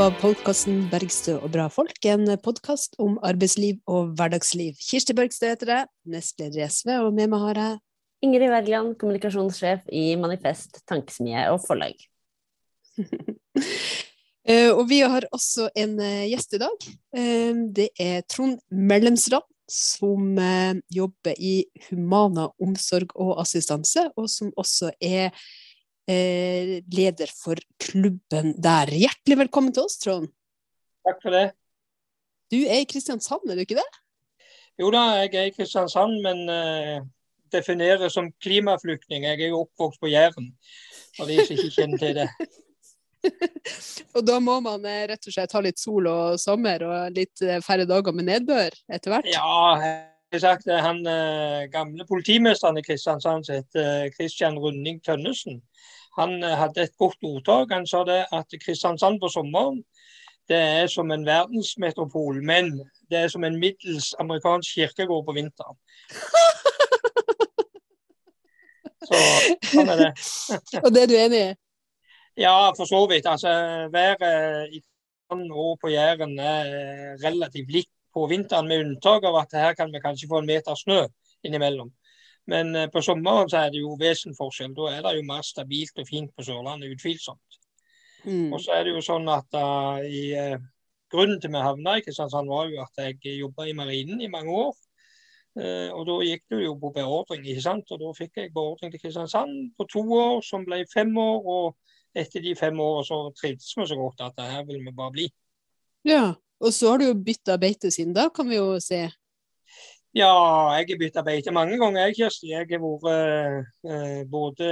av podkasten 'Bergstø og bra folk', en podkast om arbeidsliv og hverdagsliv. Kirsti Bergstø heter jeg, nestleder i SV, og med meg har jeg Ingrid Wergeland, kommunikasjonssjef i Manifest tankesmie og forlag. Eh, og vi har også en eh, gjest i dag. Eh, det er Trond Mellemsrand, som jobber i Humana omsorg og assistanse, og som også er leder for klubben der. Hjertelig velkommen til oss, Trond. Takk for det. Du er i Kristiansand, er du ikke det? Jo da, jeg er i Kristiansand, men uh, defineres som klimaflyktning. Jeg er jo oppvokst på Jæren, for de som ikke kjenner til det. og da må man eh, rett og slett ha litt sol og sommer og litt eh, færre dager med nedbør etter hvert? Ja, jeg har sagt han uh, gamle politimesteren i Kristiansand som heter Kristian Runding Tønnesen. Han hadde et godt ordtak. Han sa det at Kristiansand på sommeren det er som en verdensmetropol, men det er som en middels amerikansk kirkegård på vinteren. Så sånn er det. og det er du enig i? Ja, for så vidt. Altså, Været i Kristiansand og på Jæren er relativt likt på vinteren, med unntak av at her kan vi kanskje få en meter snø innimellom. Men uh, på sommeren så er det jo vesensforskjell. Da er det jo mer stabilt og fint på Sørlandet, utvilsomt. Mm. Og så er det jo sånn at uh, i, uh, Grunnen til vi havna i Kristiansand, var jo at jeg jobba i marinen i mange år. og da gikk det jo på beordring, ikke sant. Og da fikk jeg beordring til Kristiansand på to år, som ble fem år. og etter de fem årene så trivdes vi så godt at her vil vi bare bli. Ja, og så har du jo bytta beite siden da, kan vi jo se. Ja, jeg har bytta beite mange ganger, jeg, Kjersti. Jeg har vært eh, både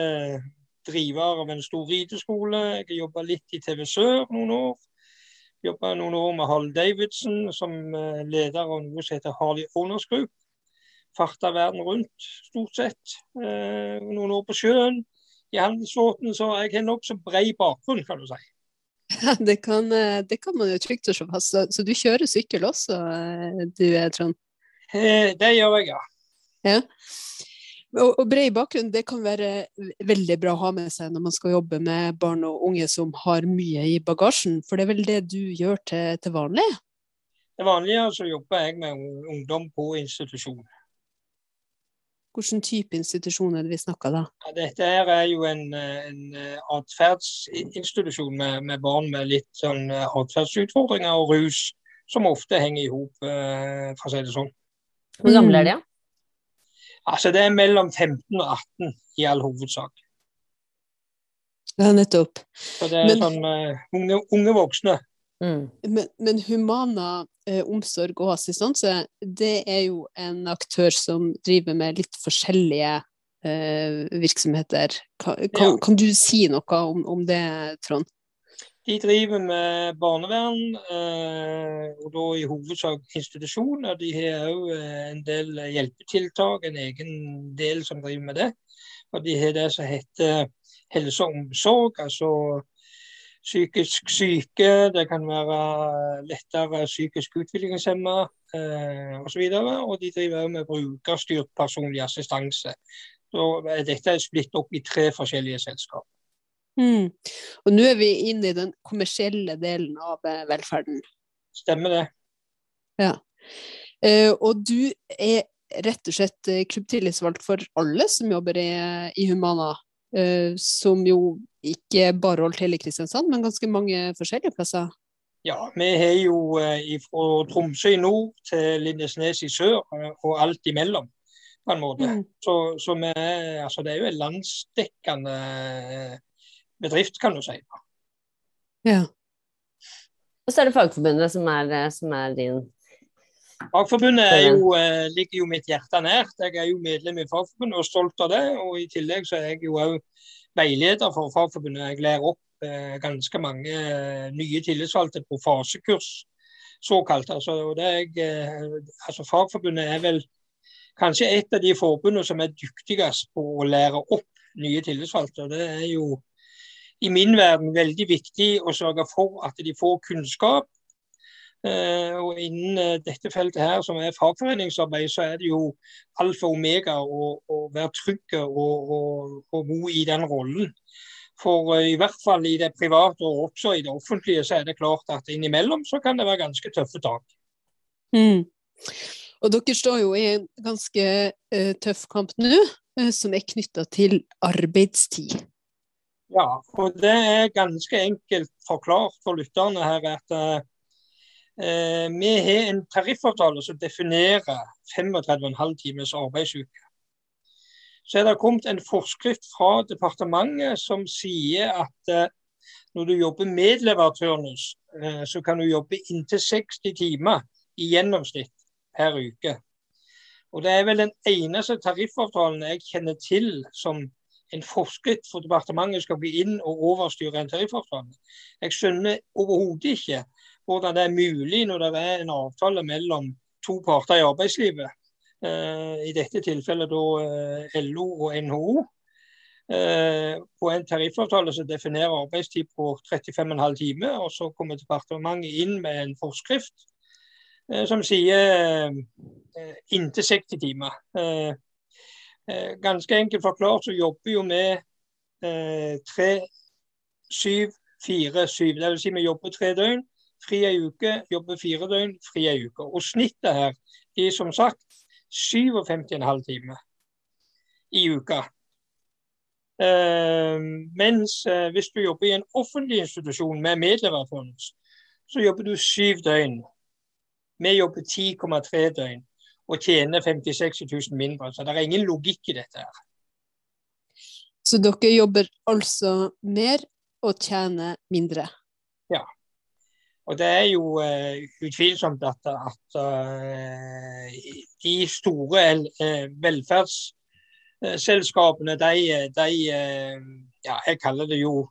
driver av en stor rideskole, jeg har jobba litt i TV Sør noen år. Jobba noen år med Hall Davidson som eh, leder av noe som heter Harley Owners Group. Farta verden rundt, stort sett. Eh, noen år på sjøen i handelsflåten, så jeg har nokså bred bakgrunn, kan du si. Ja, det kan, eh, det kan man jo trygt slå fast. Så du kjører sykkel også, eh, du Trond? Eh, det gjør jeg, ja. ja. Og, bred bakgrunn det kan være veldig bra å ha med seg når man skal jobbe med barn og unge som har mye i bagasjen, for det er vel det du gjør til, til vanlig? Til vanlig så jobber jeg med ungdom på institusjon. Hvilken type institusjon er det vi snakker da? Ja, dette er jo en, en eh, atferdsinstitusjon med, med, barn med litt sånn eh, atferdsutfordringer og rus, som ofte henger i hop, for å si det sånn. Hvor gamle er de? Ja? Altså, det er mellom 15 og 18 i all hovedsak. Ja, nettopp. Så det er Men... sånn uh, unge, unge voksne. Mm. Men, men, Humana eh, omsorg og assistanse, det er jo en aktør som driver med litt forskjellige eh, virksomheter. Kan, kan, ja. kan, du si noe om, om, det, Trond? De driver med barnevern, eh, og da i hovedsak institusjoner. De har òg eh, en del hjelpetiltak, en egen del som driver med det. Og de har det som heter helse og omsorg. altså psykisk syke, det kan være lettere psykisk utviklingshemma eh, osv. Og, og de driver også med brukerstyrt personlig assistanse. Så dette er splitt opp i tre forskjellige selskap. Mm. Og nå er vi inne i den kommersielle delen av eh, velferden. Stemmer det. Ja. Eh, og du er rett og slett eh, klubbtillitsvalgt for alle som jobber i, i Humana, eh, som jo ikke bare holder til i Kristiansand, men ganske mange forskjellige plasser? Ja, vi har jo eh, fra Tromsø i nord til Lindesnes i sør, og alt imellom. på en måte. Mm. Så, så vi, altså, det er jo en landsdekkende bedrift, kan du si. Ja. Og så er det Fagforbundet som er, som er din Fagforbundet jo, ligger jo mitt hjerte nært. Jeg er jo medlem i Fagforbundet og stolt av det. Og i tillegg så er jeg jo òg veileder for Fagforbundet. Jeg lærer opp eh, ganske mange eh, nye tillitsvalgte på fasekurs, såkalt. Altså, jeg, eh, altså, Fagforbundet er vel kanskje et av de forbundene som er dyktigst på å lære opp nye tillitsvalgte. og Det er jo i min verden veldig viktig å sørge for at de får kunnskap. Uh, og Innen uh, dette feltet her, som er fagforeningsarbeid, så er det jo alfa og omega å, å være trygg og, og, og, god i den rollen. For i hvert fall i det private og også i det offentlige, så er det klart at innimellom så kan det være ganske tøffe tak. Mm. Og dere står jo i en ganske uh, tøff kamp nå, uh, som er knytta til arbeidstid. Ja, og det er ganske enkelt forklart for lytterne her at eh, vi har en tariffavtale som definerer 35,5 times arbeidsuke. Så er det kommet en forskrift fra departementet som sier at når du jobber medleverturnus, så kan du jobbe inntil 60 timer i gjennomsnitt per uke. Og Det er vel den eneste tariffavtalen jeg kjenner til som en forskrift for departementet skal gå inn og overstyre en tariffavtale. Jeg skjønner overhodet ikke hvordan det er mulig når det er en avtale mellom to parter i arbeidslivet. Eh, I dette tilfellet da eh, LO og NHO. Eh, på en tariffavtale som definerer arbeidstid på 35,5 timer. Og så kommer departementet inn med en forskrift som sier inntil 60 timer. Eh, ganske enkelt forklart så jobber jo vi tre, syv, fire, syv. Det vil si vi jobber tre døgn, fri ei uke, jobber fire døgn, fri ei uke. Og snittet her er som sagt 57,5 timer i uka. Uh, mens uh, hvis du jobber i en offentlig institusjon med medleverfond, så jobber du syv døgn vi jobber 10,3 døgn og tjener 56 000 mindre. Så det er ingen logikk i dette. her. Så dere jobber altså mer og tjener mindre? Ja. Og det er jo uh, utvilsomt at, at uh, de store uh, velferdsselskapene, de, de ja, jeg kaller det jo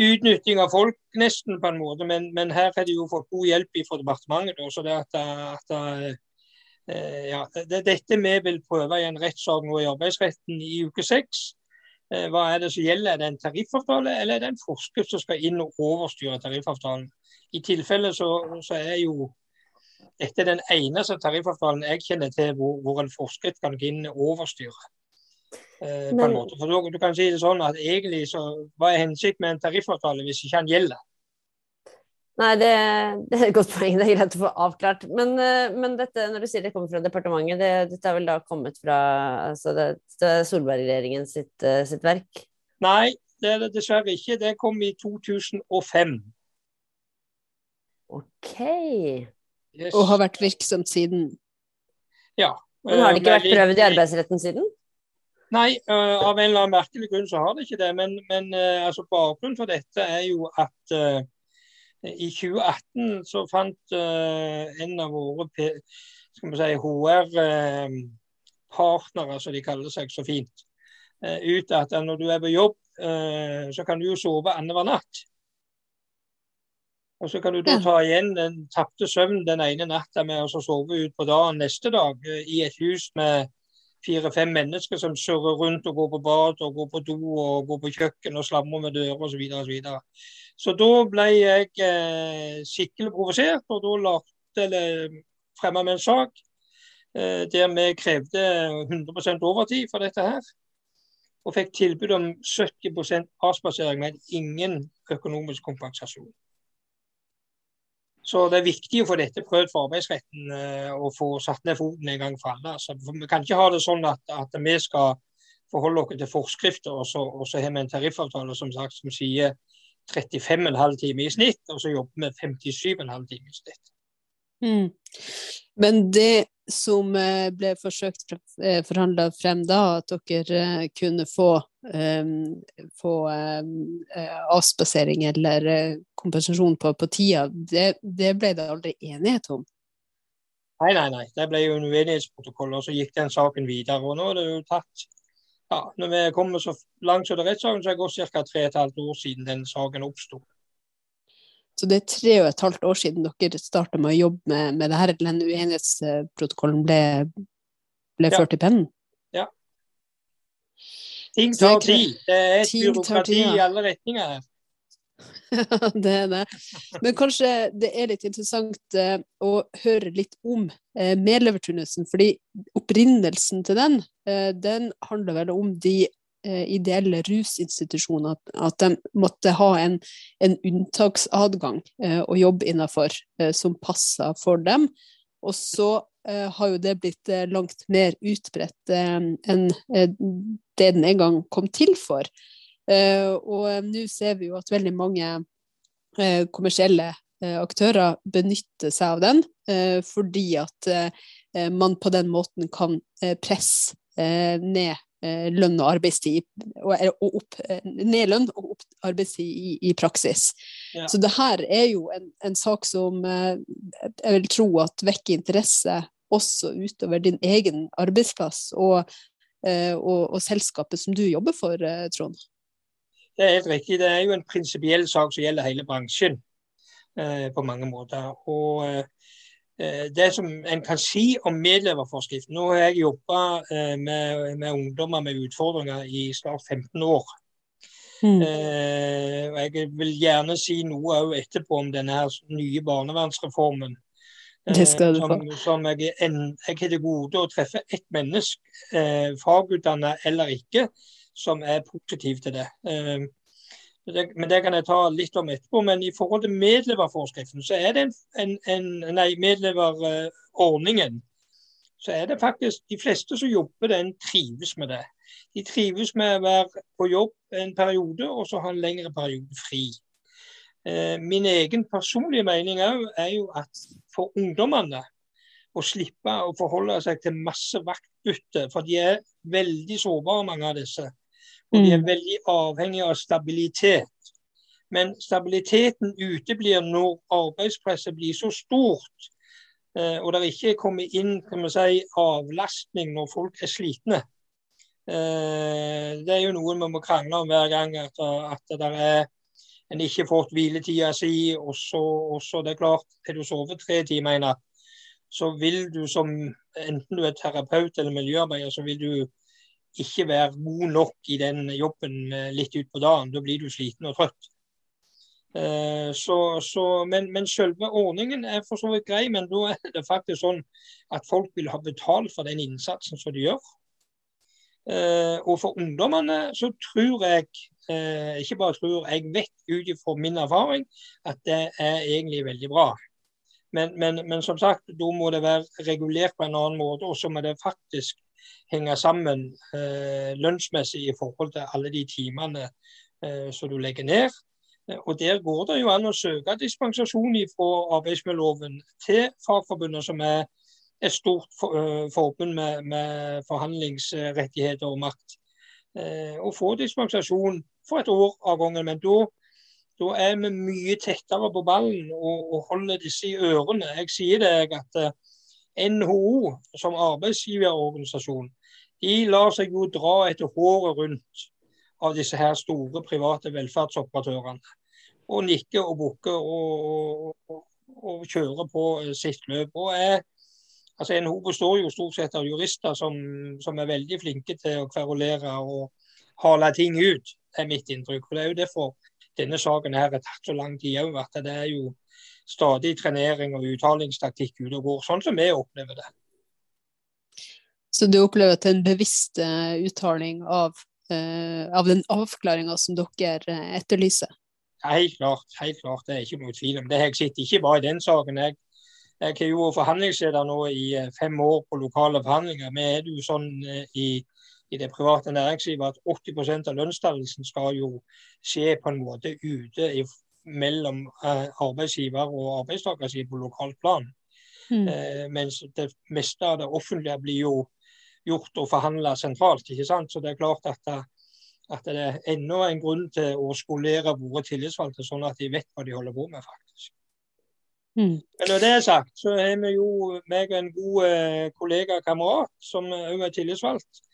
utnytting av folk, nesten, på en måte. Men, men her har de jo fått god hjelp fra departementet. Så det at, at eh, ja, det, Dette vi vil prøve i en rettssak nå i arbeidsretten i uke seks. Eh, hva er det som gjelder? Er det en tariffavtale, eller er det en forskrift som skal inn og overstyre tariffavtalen? I tilfelle så, så er jo dette den eneste tariffavtalen jeg kjenner til hvor, hvor en forskrift kan gå inn og overstyre. Eh, på en måte. For du, du, kan si det sånn at egentlig så Hva er hensikten med en tariffavtale hvis ikke den gjelder? Nei, det, det, er et godt poeng. Det er greit å få avklart. Men, eh, men dette, når du sier det kommer fra departementet, det, dette er vel da kommet fra altså det, det Solberg-regjeringen sitt, eh, sitt, verk? Nei, det er det dessverre ikke. Det kom i 2005. OK. Yes. Og har vært virksomt siden? Ja. Men har det ikke vært prøvd i arbeidsretten siden? Nei, uh, av en eller annen merkelig grunn så har det ikke det. Men, men uh, altså bakgrunnen for dette er jo at uh, i 2018 så fant en av våre si, HR-partnere, som de kaller seg så fint, ut at når du er på jobb, så kan du jo sove annenhver natt. Og så kan du da ta igjen den tapte søvnen den ene natta med å sove ut på dagen neste dag i et hus med fire-fem mennesker som surrer rundt og går på bad og går på do og går på kjøkken og slamrer med dører osv. Så, da ble jeg eh, skikkelig provosert, og da lagde, eller fremma vi en sak eh, der vi krevde 100% overtid for dette her. Og fikk tilbud om 70% avspasering men ingen økonomisk kompensasjon. Så det er viktig å få dette prøvd for arbeidsretten eh, og få satt ned foten en gang for alle. Altså, for vi kan ikke ha det sånn at, at vi skal forholde oss til forskrifter, og så, og så har vi en tariffavtale som, sagt, som sier 35,5 timer i snitt, og så jobber vi 57,5 timer i snitt. Mm. Men det som eh, ble forsøkt eh, forhandla frem da, at dere eh, kunne få, um, få um, avspasering eller kompensasjon på, på tida, det, det, ble det aldri enighet om? Nei, nei, nei. Det ble jo en uenighetsprotokoll, og så gikk den saken videre. Og nå er det jo tatt ja, Når vi kommer så langt som det rettssaken, så er det gått ca. tre og et halvt år siden den saken oppsto. Så det er tre og et halvt år siden dere starta med å jobbe med, med det her, eller den uenighetsprotokollen ble, ble ja. ført i pennen? Ja. Ting tar tid. Det er et byråkrati i alle retninger her. det er det. Men kanskje det er litt interessant uh, å høre litt om medlevertunnelsen, medleverturnusen, fordi opprinnelsen til den, uh, den handler vel om de eh, ideelle rusinstitusjoner at de måtte ha en, en unntaksadgang eh, å jobbe innenfor eh, som passer for dem. Og så eh, har jo det blitt eh, langt mer utbredt eh, enn det den en gang kom til for. Og nå ser vi jo at veldig mange kommersielle aktører benytter seg av den, fordi at man på den måten kan presse ned lønn og arbeidstid, og, og opp, ned lønn og opp arbeidstid i, i praksis. Ja. Så det her er jo en, en, sak som jeg vil tro at vekker interesse også utover din egen arbeidsplass og, og, og selskapet som du jobber for, Trond. Det er helt riktig. Det er jo en prinsipiell sak som gjelder hele bransjen eh, på mange måter. Og eh, Eh, det som en kan si om medleverforskriften Nå har jeg jobba eh, med, med, ungdommer med utfordringer i snart 15 år. Mm. Eh, Jeg vil gjerne si noe òg etterpå om denne her nye barnevernsreformen. Det skal du få. Som, som jeg, en, jeg har til gode å treffe ett menneske, eh, fagutdanna eller ikke, som er positiv til det. Men det kan jeg ta litt om etterpå. Men i forhold til medleverforskriften, så er det en, en, en nei, medleverordningen, så er det faktisk de fleste som jobber den, trives med det. De trives med å være på jobb en periode, og så ha en lengre periode fri. Eh, min egen personlige mening er jo at for ungdommene å slippe å forholde seg til masse vaktbytte, for de er veldig sårbare, mange av disse. Og de er mm. veldig avhengige av stabilitet. Men stabiliteten uteblir når arbeidspresset blir så stort, eh, og det ikke kommer inn kan man si, avlastning når folk er slitne. Eh, det er jo noe vi må krangle om hver gang, at, at det er en ikke fått hviletida si. Og så, og så det er klart, har du sovet tre timer så vil du som enten du er terapeut eller miljøarbeider, så vil du ikke være god nok i den jobben eh, litt utpå dagen. Da blir du sliten og trøtt. Eh, så, så, men, men, selve ordningen er for så vidt grei, men da er det faktisk sånn at folk vil ha betalt for den innsatsen som de gjør. Eh, og for ungdommene så tror jeg, ikke bare tror, jeg vet ut ifra min erfaring at det er egentlig veldig bra. Men, men, men, som sagt, da må det være regulert på en annen måte. Og så må det faktisk henger sammen eh, lønnsmessig i forhold til alle de timene eh, som du legger ned. Og Der går det jo an å søke dispensasjon fra arbeidsmiljøloven til Fagforbundet, som er et stort for, uh, forbund med, med, forhandlingsrettigheter og makt. Eh, og få dispensasjon for et år av gangen. Men da er vi mye tettere på ballen og, og holder disse i ørene. Jeg sier deg at NHO som arbeidsgiverorganisasjon de lar seg jo dra etter håret rundt av disse her store private velferdsoperatørene. Og nikker og bukker og, og, og, kjører på sitt løp. Og er, altså NHO består jo stort sett av jurister som, som er veldig flinke til å kverulere og hale ting ut, er mitt inntrykk. Og Det er jo derfor denne saken her har tatt så lang tid òg. At det er jo stadig trenering og uttalingstaktikk ute og går, sånn som vi opplever det. Så du opplever at det er en bevisst uh, uttaling av, uh, av den avklaringa som dere etterlyser? etterlyser? Helt klart, helt klart, det er ikke noe tvil om det. Jeg sitter ikke bare i den saken. Jeg, jeg har jo forhandlingsleder nå i fem år på lokale forhandlinger. Vi er jo sånn i, i det private næringslivet at 80% av lønnsdannelsen skal jo skje på en måte ute i mellom eh, arbeidsgiver og arbeidstakerside på lokalt plan. Mm. Eh, mens det meste av det offentlige blir jo gjort og forhandla sentralt. ikke sant? Så det er klart at, det, at det er enda en grunn til å skolere våre tillitsvalgte, sånn at de vet hva de holder på med, faktisk. Mm. Men når det er sagt, så har vi jo meg og en god eh, kollega og kamerat som òg er tillitsvalgt.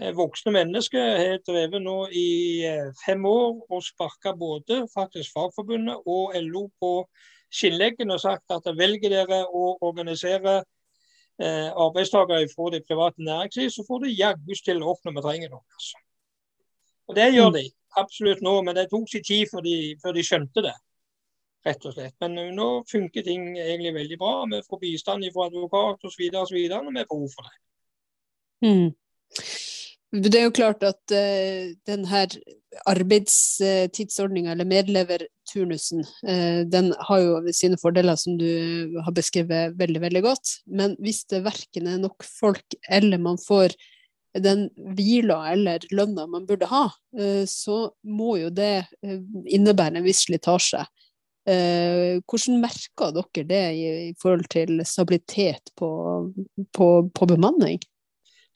Eh, voksne mennesker har drevet nå i eh, fem år og sparka både faktisk Fagforbundet og LO på skinnleggen og sagt at velger dere å organisere eh, arbeidstakere fra det private næringsliv, så får du jaggu stille opp når vi trenger noe. Altså. Og Det gjør mm. de absolutt nå, men det tok sin tid før de, før de skjønte det. rett og slett. Men nå funker ting egentlig veldig bra. Vi får bistand fra advokat osv. når vi har behov for det. Mm. Det er jo klart at uh, den her arbeidstidsordninga, eller medleverturnusen, uh, den har jo sine fordeler, som du har beskrevet veldig, veldig godt. Men hvis det verken er nok folk, eller man får den hvila eller lønna man burde ha, uh, så må jo det innebære en viss slitasje. Hvordan merker dere det i, i forhold til stabilitet på, på, på bemanning?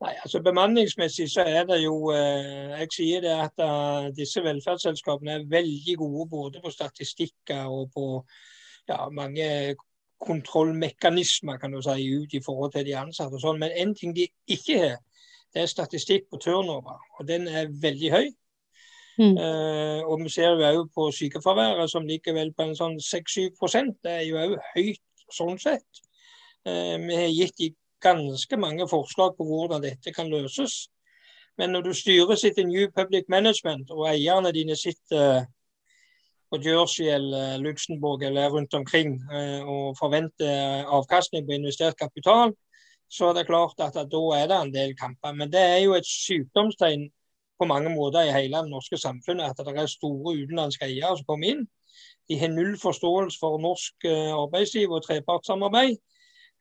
Nei, altså Bemanningsmessig så er det jo eh, Jeg sier det at uh, disse velferdsselskapene er veldig gode både på statistikker og på ja, mange kontrollmekanismer kan du si, ut i forhold til de ansatte. og sånn. Men en ting de ikke har, det er statistikk på turnover. Og den er veldig høy. Mm. Uh, og vi ser jo òg på sykefraværet, som ligger vel på en sånn 6-7% Det er jo òg høyt sånn sett. Uh, vi har gitt de ganske mange forslag på hvordan dette kan løses. Men når du styrer sitt New Public Management, og eierne dine sitter på Jersey eller Luxembourg eller rundt omkring eh, og forventer avkastning på investert kapital, så er det klart at da er det en del kamper. Men det er jo et sykdomstegn på mange måter i hele det norske samfunnet at det er store utenlandske eiere som kommer inn. De har null forståelse for norsk eh, arbeidsliv og trepartssamarbeid.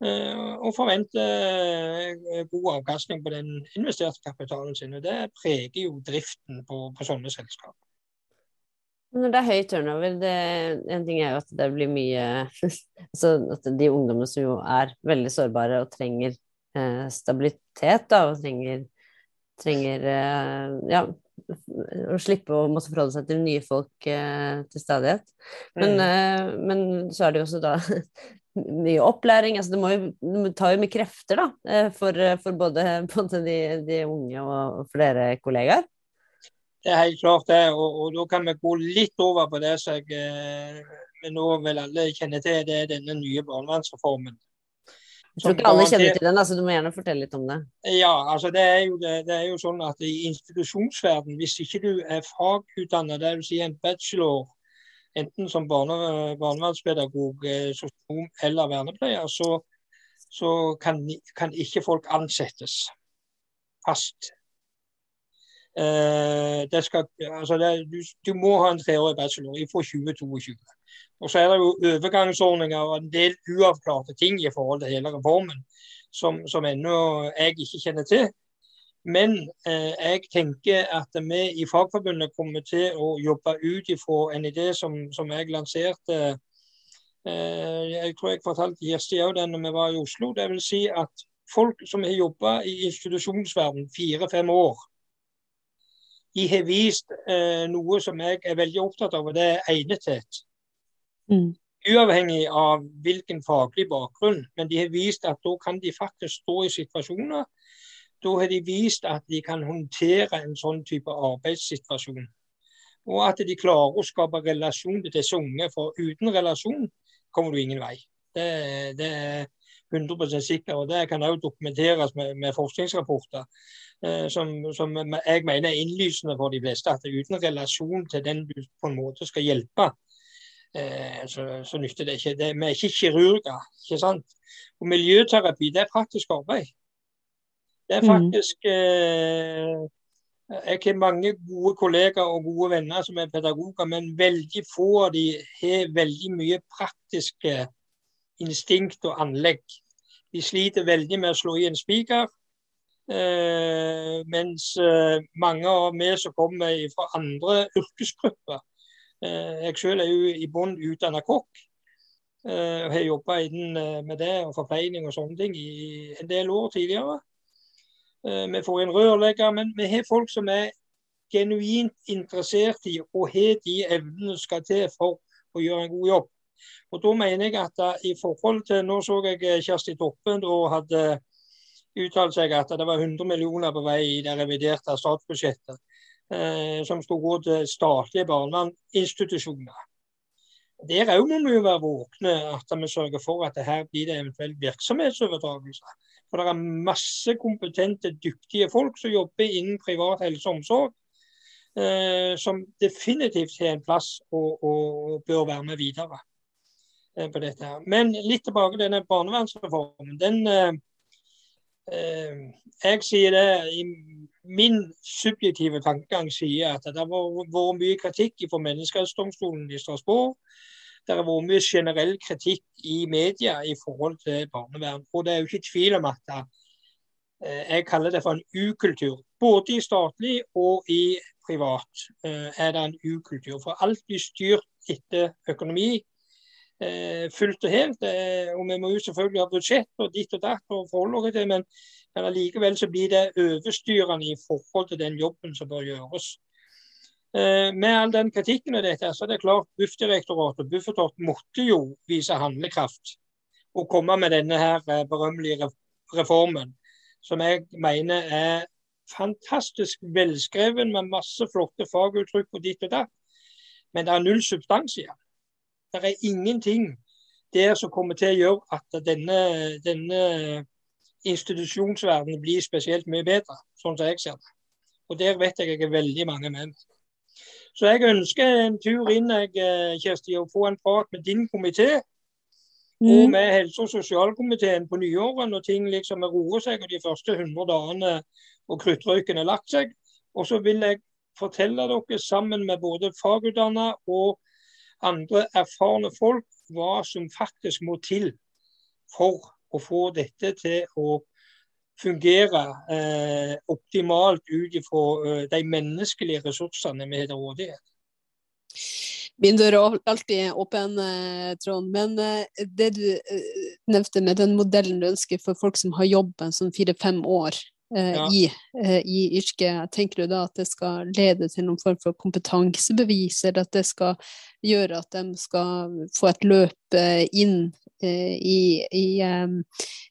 Eh, og forventer eh, god avkastning på den investerte kapitalen sin. og Det preger jo driften på, på sånne selskap. Når det er høy turnover, det, en ting er jo at det blir mye altså At de ungdommene som jo er veldig sårbare og trenger eh, stabilitet, da, og trenger, trenger eh, ja, å slippe å måtte forholde seg til nye folk eh, til stadighet. Men, mm. eh, men, så er det jo også da mye opplæring. Altså det, må jo, det tar jo mye krefter da, eh, for, eh, for både, både de, de, unge og flere kollegaer. Det er helt klart det, og, og da kan vi gå litt over på det som eh, vi nå vil alle kjenne til, det er denne nye barnevernsreformen. Jeg tror ikke alle kjenner til den, altså du må gjerne fortelle litt om det. Ja, altså det er jo, det, det er jo sånn at i institusjonsverden, hvis ikke du er fagutdannet, dvs. Si en bachelor enten som barne, barnevernspedagog, eh, sosionom eller vernepleier, så, så kan, kan, ikke folk ansettes fast. Eh, skal, altså det, du, du, må ha en treårig bachelor fra 2022. Og så er det jo overgangsordninger og en del uavklarte ting i forhold til hele reformen som, som ennå jeg ikke kjenner til. Men eh, jeg tenker at vi i Fagforbundet kommer til å jobbe ut ifra en idé som, som jeg lanserte. Eh, jeg tror jeg fortalte Kirsti òg den når vi var i Oslo. Det vil si at folk som har jobba i institusjonsverden fire-fem år, de har vist eh, noe som jeg er veldig opptatt av, og det er egnethet. Mm. Uavhengig av hvilken faglig bakgrunn, men de har vist at da kan de faktisk stå i situasjoner da har de vist at de kan håndtere en sånn type arbeidssituasjon. Og at de klarer å skape relasjon til disse unge, for uten relasjon kommer du ingen vei. Det, det er 100 sikker, og det kan også dokumenteres med, med forskningsrapporter. Eh, som, som, jeg mener er innlysende for de fleste. At uten relasjon til den du på en måte skal hjelpe, eh, så, så nytter det ikke. Det, vi er ikke kirurger. ikke sant? Og Miljøterapi det er praktisk arbeid. Det er mm. faktisk eh, Jeg har mange gode kollegaer og gode venner som er pedagoger, men veldig få av de har veldig mye praktiske instinkt og anlegg. De sliter veldig med å slå i en spiker. Eh, mens eh, mange av vi som kommer fra andre yrkesgrupper eh, Jeg selv er jo i bånn utdannet kokk. Eh, og har jobba med det og forpleining og sånne ting i en del år tidligere. Eh, vi får inn rørlegger, men vi har folk som er genuint interessert i og har de evnene som skal til for å gjøre en god jobb. Og Da mener jeg at da, i forhold til Nå så jeg eh, Kjersti Toppe da hadde uttalt seg at det var 100 millioner på vei i det reviderte statsbudsjettet eh, som skulle gå til statlige barnevernsinstitusjoner. Der òg må vi jo være våkne at vi sørger for at det her blir det eventuelt virksomhetsoverdragelse. For det er masse kompetente, dyktige folk som jobber innen privat helse og omsorg. Eh, som definitivt har en plass og, og bør være med videre eh, på dette. her. Men litt tilbake til denne barnevernsreformen. Den, eh, eh, jeg sier det i min subjektive tankegang sier at det har vært mye kritikk fra Menneskerettsdomstolen i Strasbourg. Det har vært mye generell kritikk i media i forhold til barnevern. Og det er jo ikke tvil om at eh, jeg kaller det for en ukultur. Både i statlig og i privat eh, er det en ukultur. For alt blir styrt etter økonomi eh, fullt og helt. Og vi må jo selvfølgelig ha budsjett og ditt og datt og forholde oss til men, men allikevel så blir det overstyrende i forhold til den jobben som bør gjøres. Eh, med all den kritikken av dette, så er det klart Bufdirektoratet og Bufetat måtte jo vise handlekraft og komme med denne her eh, berømmelige reformen, som jeg mener er fantastisk velskreven med masse flotte faguttrykk og ditt og datt. Men det er null substans igjen. Det er ingenting der som kommer til å gjøre at denne, denne institusjonsverdenen blir spesielt mye bedre, sånn som jeg ser det. Og der vet jeg jeg er veldig mange med. Så jeg ønsker en tur inn, jeg, eh, Kjersti, å få en prat med din komité. Mm. Og med helse- og sosialkomiteen på nyåret, når ting liksom roer seg og de første 100 dagene og kruttrøyken er lagt seg. Og så vil jeg fortelle dere sammen med både fagutdanna og andre erfarne folk hva som faktisk må til for å få dette til å fungere eh, optimalt ut ifra eh, de menneskelige ressursene vi har til rådighet. Min dør er alltid åpen, eh, Trond. Men eh, det du eh, nevnte med den modellen du ønsker for folk som har jobben sånn fire-fem år, ja. i, i, yrket. Tenker du da at det skal lede til noen form for kompetansebevis, eller at det skal gjøre at de skal få et løp inn i, i,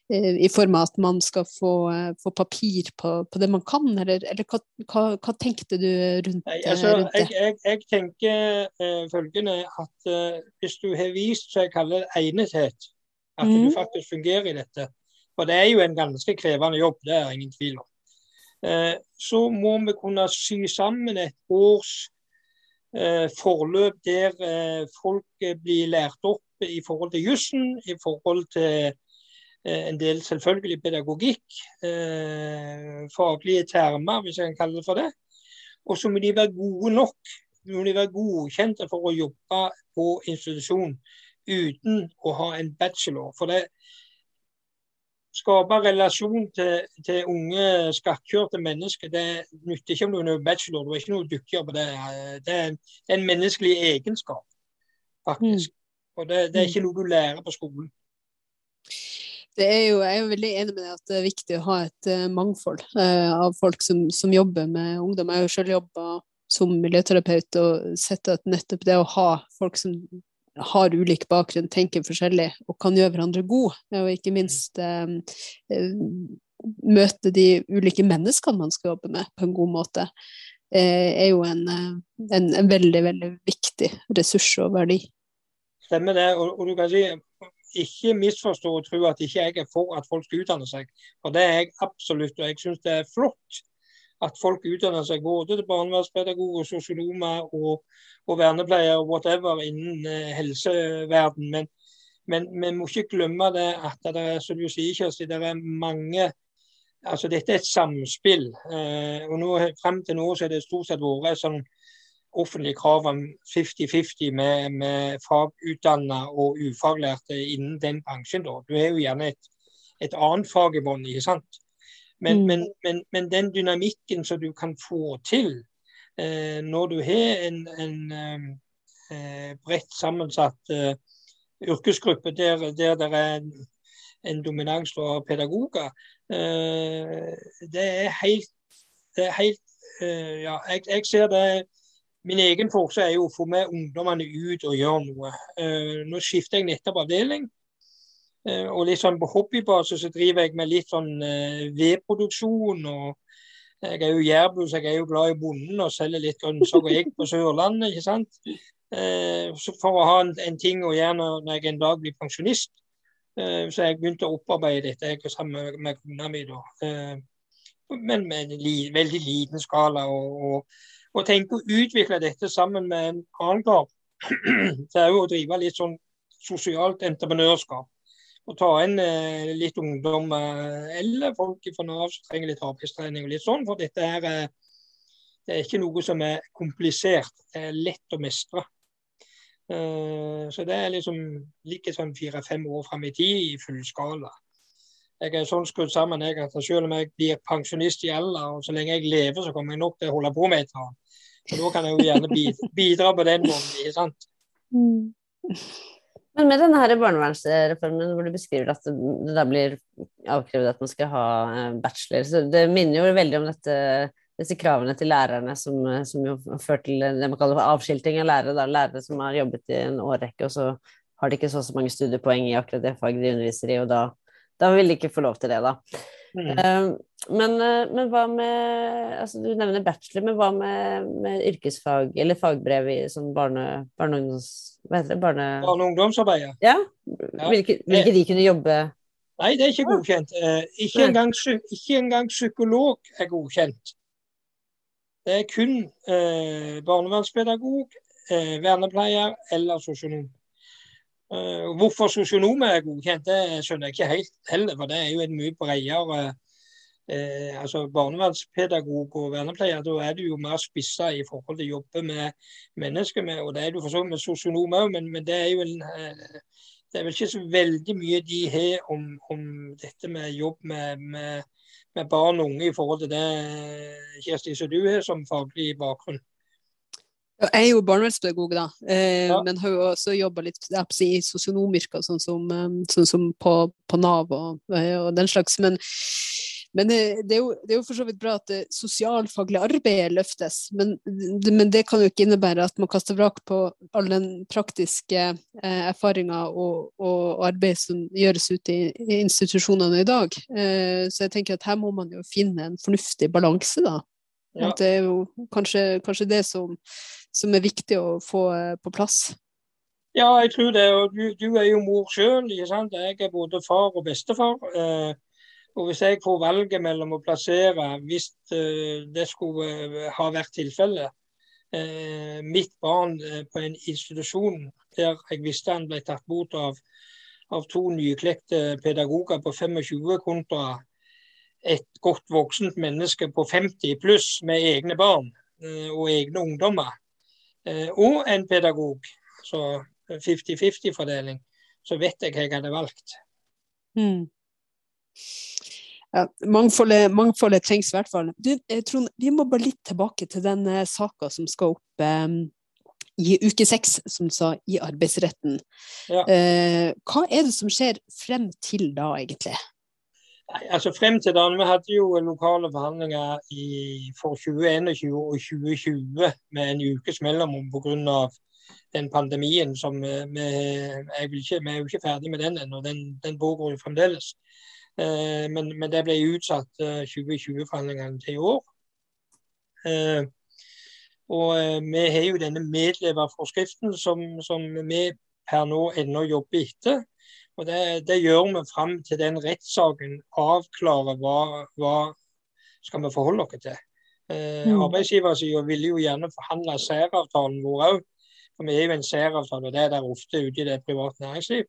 i form av at man skal få, få papir på, på, det man kan, eller, eller hva, hva, hva, tenkte du rundt, Nei, altså, rundt det? Jeg, jeg, jeg tenker uh, følgende at uh, hvis du har vist så jeg kaller egnethet, at mm. du faktisk fungerer i dette, for det er jo en ganske krevende jobb, det er ingen tvil om. uh, så må vi kunne sy sammen et års eh, forløp der eh, folk blir lært opp i forhold til jussen, i forhold til en del selvfølgelig pedagogikk, faglige termer, hvis jeg kan kalle det for det. Og så må de være gode nok. må de være godkjente for å jobbe på institusjon uten å ha en bachelor. For det, skape relasjon til, til unge, skakkjørte mennesker. Det nytter ikke om du er bachelor, du er ikke noe dyktigere på det. Det er en, en menneskelig egenskap, faktisk. Mm. Og det, det, er ikke noe du lærer på skolen. Det er jo, jeg er jo veldig enig med deg at det er viktig å ha et uh, mangfold eh, av folk som, som, jobber med ungdom. Jeg har jo selv jobba som miljøterapeut og sett at nettopp det å ha folk som har ulik bakgrunn, tenker forskjellig og kan gjøre hverandre gode. Og ikke minst eh, eh, møte de ulike menneskene man skal jobbe med på en god måte, eh, er jo en, eh, en, en, veldig, veldig viktig ressurs og verdi. Stemmer det. Og, og du kan si ikke misforstå og tro at ikke jeg er for at folk skal utdanne seg. For det er jeg absolutt. Og jeg syns det er flott at folk utdanner seg både til barnevernspedagoger, sosionomer og, og vernepleiere og whatever innen eh, helseverden. Men, men vi må ikke glemme det at det er, som du sier, Kjersti, det er mange altså Dette er et samspill. Eh, og nå, Frem til nå så er det stort sett vært sånn offentlig krav om 50-50 med, med fagutdanna og ufaglærte innen den bransjen. Da. Du har jo gjerne et, et annet fag i bånn. Men, mm. men, men, men, den dynamikken som du kan få til eh, når du har en, en eh, bredt sammensatt eh, yrkesgruppe der, der det er en, en dominans av pedagoger, eh, det er helt, det er helt eh, ja, jeg, jeg, ser det Min egen forse er jo å få med ungdommene ut og gjøre noe. Eh, nå skifter jeg nettopp avdeling. Eh, og litt sånn på hobbybasis så driver jeg med litt sånn eh, vedproduksjon. og Jeg er jo jærbu, så jeg er jo glad i bonden og selger litt grønnsaker og egg på Sørlandet. ikke sant? For å ha en, ting å gjøre når, jeg en dag blir pensjonist. Så jeg begynte å opparbeide dette jeg sammen med, kona mi. Men med en li, veldig liten skala. Og, og, og tenke å utvikle dette sammen med en annen kar. Det er jo å drive litt sånn sosialt entreprenørskap å ta inn eh, litt ungdom eh, eller folk fra Nav som trenger litt arbeidstrening og litt sånn. For dette her eh, det er ikke noe som er komplisert. Det er lett å mestre. Eh, så det er liksom like sånn fire-fem år fram i tid i fullskala. Jeg er sånn skrudd sammen jeg, at selv om jeg blir pensjonist i alder, og så lenge jeg lever, så kommer jeg nok til å holde på med et annet. Og da kan jeg jo gjerne bidra på den måten. ikke sant? Mm. Men med denne her barnevernsreformen hvor du beskriver at det da blir avkrevd at man skal ha eh, bachelor, så det minner jo veldig om dette disse kravene til lærerne som, som jo ført til det man kaller avskilting av lærere. Da. Lærere som har jobbet i en årrekke, og så har de ikke så, så mange studiepoeng i akkurat det faget de underviser i, og da, da vil de ikke få lov til det, da. Mm. Uh, men, uh, men, hva med altså Du nevner bachelor, men hva med, med yrkesfag eller fagbrev i sånn barne, barne, hva heter det? barne... barne og ungdomsarbeid? Ja? ja. Vil, ikke, vil ikke de kunne jobbe Nei, det er ikke godkjent. Uh, ikke, engang, ikke engang psykolog er godkjent. Det er kun eh, barnevernspedagog, eh, vernepleier eller sosionom. Eh, hvorfor sosionomer er godkjent, det skjønner jeg ikke helt heller. For det er jo en mye bredere eh, altså Barnevernspedagog og vernepleier, da er du jo mer spissa i forhold til å jobbe med mennesker. Med, og det er du for så vidt med sosionom òg, men, men, det er jo en eh, det er vel ikke så veldig mye de har om, om dette med jobb med, med med barn og unge i forhold til det Kjersti, som du har som faglig bakgrunn? Jeg er jo barnevernspedagog, da, eh, ja. men har jo også jobba litt i sosionomyrker, sånn som, eh, sånn som på, på, Nav og, eh, og, den slags. Men men det, det, er jo, det, er jo, for så vidt bra at det sosialfaglige arbeidet løftes, men, men, det kan jo ikke innebære at man kaster vrak på all den praktiske eh, erfaringa og, og arbeid som gjøres ute i, i institusjonene i dag. Eh, så jeg tenker at her må man jo finne en fornuftig balanse, da. Ja. Det er jo kanskje, kanskje det som, som, er viktig å få eh, på plass. Ja, jeg tror det. Og du, du er jo mor sjøl. Jeg er både far og bestefar. Eh, og Hvis jeg får valget mellom å plassere, hvis eh, det skulle ha vært tilfellet, mitt barn på en institusjon der jeg visste han ble tatt bort av, av to nyklekte pedagoger på 25 kontra et godt voksent menneske på 50 pluss med egne barn og egne ungdommer, og en pedagog, så 50-50-fordeling, så vet jeg hva jeg hadde valgt. Mm. Ja, mangfoldet, mangfoldet, trengs i hvert fall. Du, eh, Trond, vi må bare litt tilbake til den uh, saka som skal opp eh, i uke seks, som du sa, i arbeidsretten. Ja. Eh, hva er det som skjer frem til da, egentlig? Nei, altså Frem til da, Vi hadde jo lokale forhandlinger i, for 2021 og 2020 med en ukes mellomrom pga. den pandemien som ikke, vi er jo ikke ferdig med den ennå. Den, den pågår jo fremdeles. Eh, men, men, det ble utsatt 2020-forhandlingene eh, til i år. Eh, og vi har jo denne medleverforskriften som, som vi per nå ennå jobber etter. Og det, det, gjør vi fram til den rettssaken avklarer hva, hva skal vi forholde oss til. Eh, mm. Arbeidsgiversida ville jo gjerne forhandle særavtalen vår òg. For vi er jo en særavtale, og det er der ofte ute i det private næringsliv.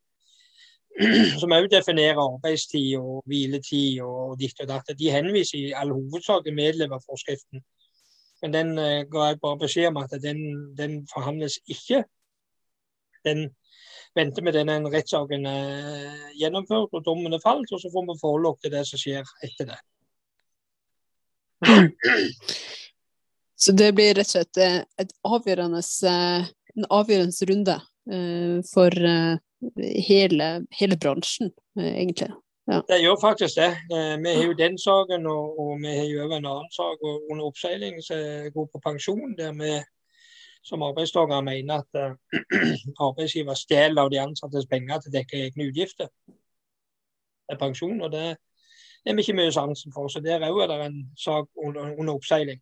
som òg definerer arbeidstid og hviletid og ditt og datt. De henviser i all hovedsak til medleverforskriften. Men den eh, ga jeg bare beskjed om at den, den forhandles ikke. Den venter med denne rettssaken er gjennomført og dommen er falt, og så får vi forholde oss til det som skjer etter det. Så det blir rett og slett eh, et avgjørende, eh, en avgjørende runde for hele, hele bransjen, eh, egentlig. Ja. Det gjør faktisk det. Eh, vi har jo den saken, og, og vi har jo en annen sak under oppseiling som går på pensjon. der vi som arbeidstaker mener at uh, arbeidsgiver stjeler av de ansattes penger til å dekke egne utgifter til pensjon. og Det er vi ikke mye sansen for. Så der òg er det en sak under, under oppseiling.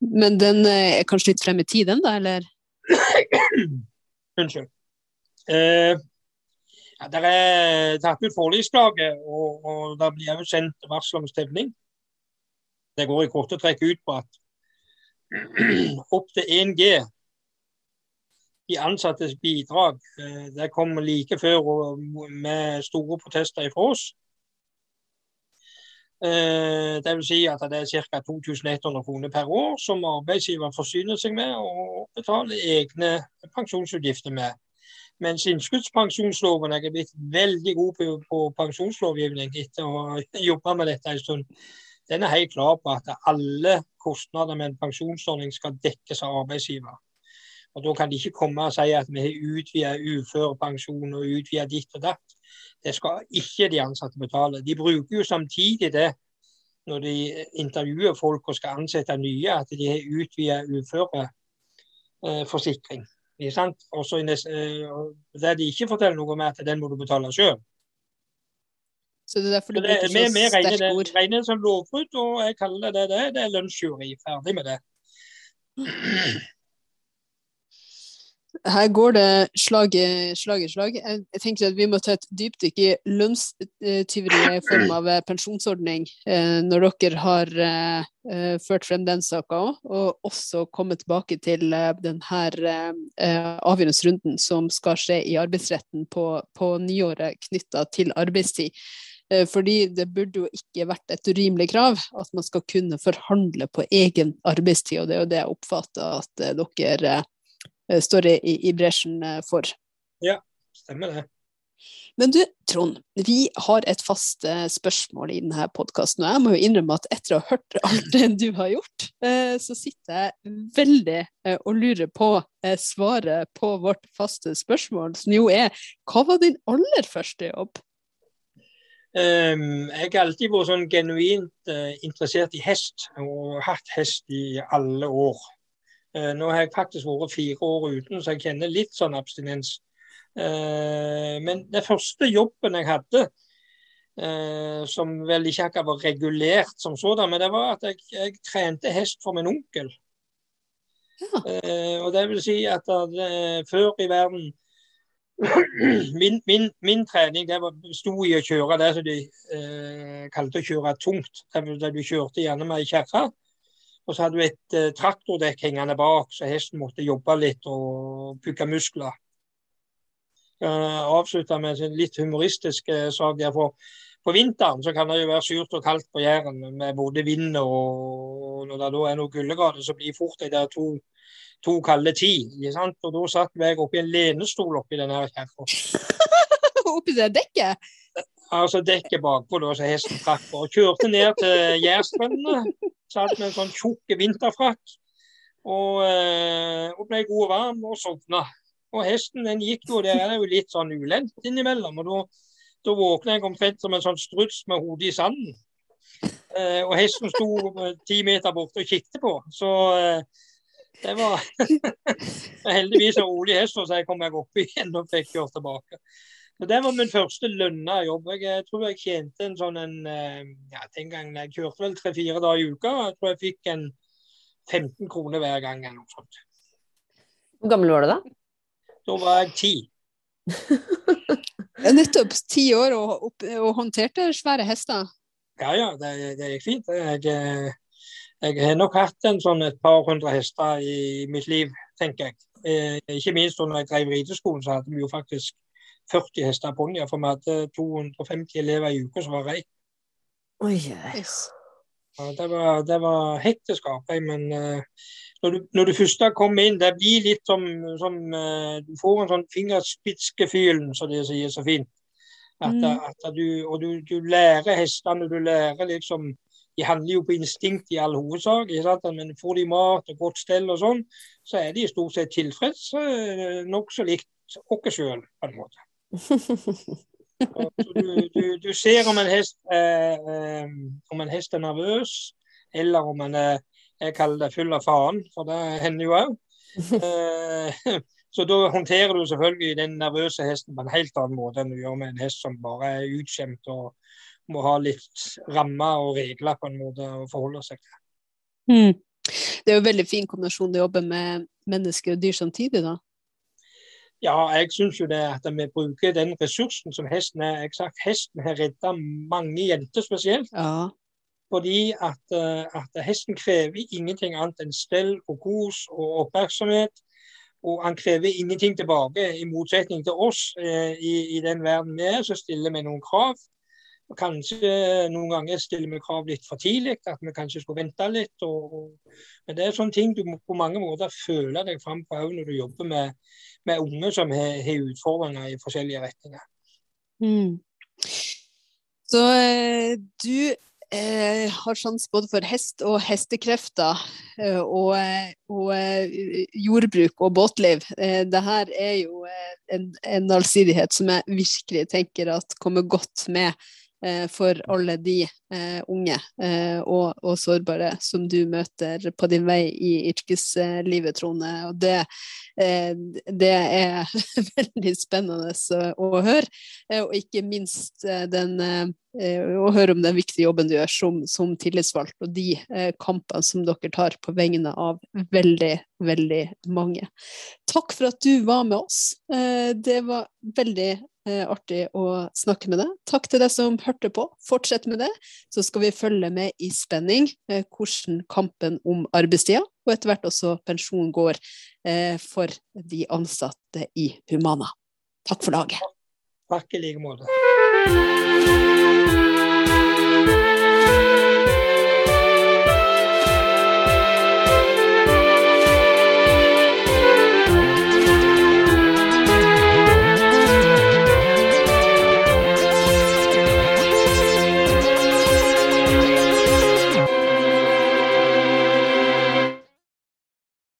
Men den er kanskje litt frem i tid, den da, eller? Unnskyld. Eh, ja, det er tatt ut forliksklage, og, og det blir også sendt varsel om stevning. Det går i korte trekk ut på at opptil 1 G i ansattes bidrag. Det kom like før med store protester fra oss. Det vil si at det er ca. 2100 kroner per år som arbeidsgiver forsyner seg med og betaler egne pensjonsutgifter med. Mens innskuddspensjonsloven Jeg er blitt veldig god på, på pensjonslovgivning etter å ha jobba med dette en stund. Den er helt klar på at alle kostnader med en pensjonsordning skal dekkes av arbeidsgiver. Og Da kan de ikke komme og si at vi har utvidet uførepensjon og utvidet ditt og datt. Det skal ikke de ansatte betale. De bruker jo samtidig det når de intervjuer folk og skal ansette nye, at de har utvidet uføreforsikring. Og så det de ikke forteller noe om, er at den må du betale sjøl. Så det er derfor du bruker så sterke ord? Vi regner det som lovbrudd, og jeg kaller det det. Det er lunsjjuri. Ferdig med det. Her går det slag i slag. Slag. Jeg tenker at Vi må ta et dypdykk i lønnstyveri i form av eh, pensjonsordning eh, når dere har eh, ført frem den saka òg, og også komme tilbake til denne avgjørende runden som skal skje i arbeidsretten på, på nyåret knytta til arbeidstid. Fordi det burde jo ikke vært et urimelig krav at man skal kunne forhandle på egen arbeidstid, og det er jo det jeg oppfatter at dere Eh, står i, i bresjen eh, for. Ja, stemmer det. Men du, Trond, vi har et fast eh, spørsmål i denne podkasten. Og jeg må jo innrømme at etter å ha hørt alt det du har gjort, så sitter jeg veldig og lurer på svaret på vårt faste spørsmål, som jo er hva var din aller første jobb? Jeg har alltid vært sånn genuint uh, interessert i hest, og hatt hest i alle år. Eh, nå har jeg faktisk vært fire år uten, så jeg kjenner litt sånn abstinens. Eh, men den første jobben jeg hadde, som vel ikke akkurat var regulert som sådan, men det var at jeg, jeg trente hest for min onkel. Ja. Og det vil si at før i verden min, min, min, trening det var, sto i å kjøre det som de eh, kalte å kjøre tungt. Der du kjørte gjerne med ei kjerre. Og så hadde du et eh, traktordekk hengende bak, så hesten måtte jobbe litt og bygge muskler. jeg avslutta med en litt humoristisk uh, sak. for På vinteren så kan det jo være surt og kaldt på Jæren med både vind og når det da er noen kuldegrader, så blir fort det der to, to kalde ti. Og da satt jeg oppi en lenestol oppi denne kjerra. oppi det dekket? Altså dekket bakpå, da, så hesten trakk på. Kjørte ned til Jærstrendene Satt med en sånn tjukk vinterfrakk og, eh, og, ble god og varm og sovna. Og hesten den gikk jo, der er jo litt sånn ulendt innimellom. og da, da våkna jeg omtrent som en sånn struts med hodet i sanden. Eh, og hesten sto ti meter borte og kikket på. Så eh, det var heldigvis en rolig hest, så jeg kom meg opp igjen og fikk kjørt tilbake. Så Det var min første lønna jobb. Jeg tror jeg tjente en sånn en eh, ja, Den gangen jeg kjørte vel tre-fire dager i uka. Jeg tror jeg fikk en 15 kroner hver gang eller noe sånt. Hvor gammel var du da? Da var jeg ti. Nettopp ti år og, og, håndterte svære hester? Ja, ja, det, det gikk fint. Jeg, eh, jeg, har nok hatt en sånn et par hundre hester i mitt liv, tenker jeg. Eh, ikke minst da jeg drev rideskolen, så hadde vi jo faktisk 40 hester ponnier, for vi hadde 250 elever i uka som var rei. Oi, yes. ja, det, var, det var hektisk arbeid, men uh, når, du, når, du, først kommer inn, det blir litt som, som uh, Du får en sånn fingerspitzgefühlen, som de sier så fint. At, mm. at du, og du, du lærer hestene, du lærer liksom de handler jo på instinkt i all hovedsak. Men får de mat og godt stell og sånn, så er de stort sett tilfreds. Eh, Nokså likt oss sjøl, på en måte du, du, du, ser om en, hest, eh, eh, om en hest er nervøs, eller om en er jeg kaller det full av faen, for det hender jo òg. Eh, så da håndterer du selvfølgelig den nervøse hesten på en helt annen måte enn du gjør med en hest som bare er utskjemt og må ha litt rammer og regler på en måte å forholde seg til. Mm. Det er jo en veldig fin kombinasjon å jobbe med mennesker og dyr samtidig, da. Ja, jeg syns jo det at vi bruker den ressursen som hesten er. Jeg sagt, hesten har redda mange jenter spesielt. Ja. Fordi at, eh, at, hesten krever ingenting annet enn stell og kos og oppmerksomhet. Og han krever ingenting tilbake, i motsetning til oss. Eh, i, i, den verden vi er, så stiller vi noen krav. Og kanskje noen ganger stiller vi krav litt for tidlig, at vi kanskje skulle vente litt. Og, og, men det er sånne ting du må på mange måter føle deg fram på òg når du jobber med, med unge som har, har, utfordringer i forskjellige retninger. Mm. Så eh, du eh, har sjans både for hest og hestekrefter, eh, og, eh, og jordbruk og båtliv. Eh, det her er jo en, en allsidighet som jeg virkelig tenker at kommer godt med for alle de unge og, og, sårbare som du møter på din vei i yrkeslivet, Trone. Og det, det er veldig spennende å høre, og ikke minst den Eh, og høre om den viktige jobben du gjør som, som tillitsvalgt, og de eh, kampene som dere tar på vegne av veldig, veldig mange. Takk for at du var med oss. Eh, det var veldig eh, artig å snakke med deg. Takk til deg som hørte på. Fortsett med det, så skal vi følge med i spenning eh, hvordan kampen om arbeidstida, og etter hvert også pensjon, går eh, for de ansatte i Humana. Takk for laget. Takk i like måte.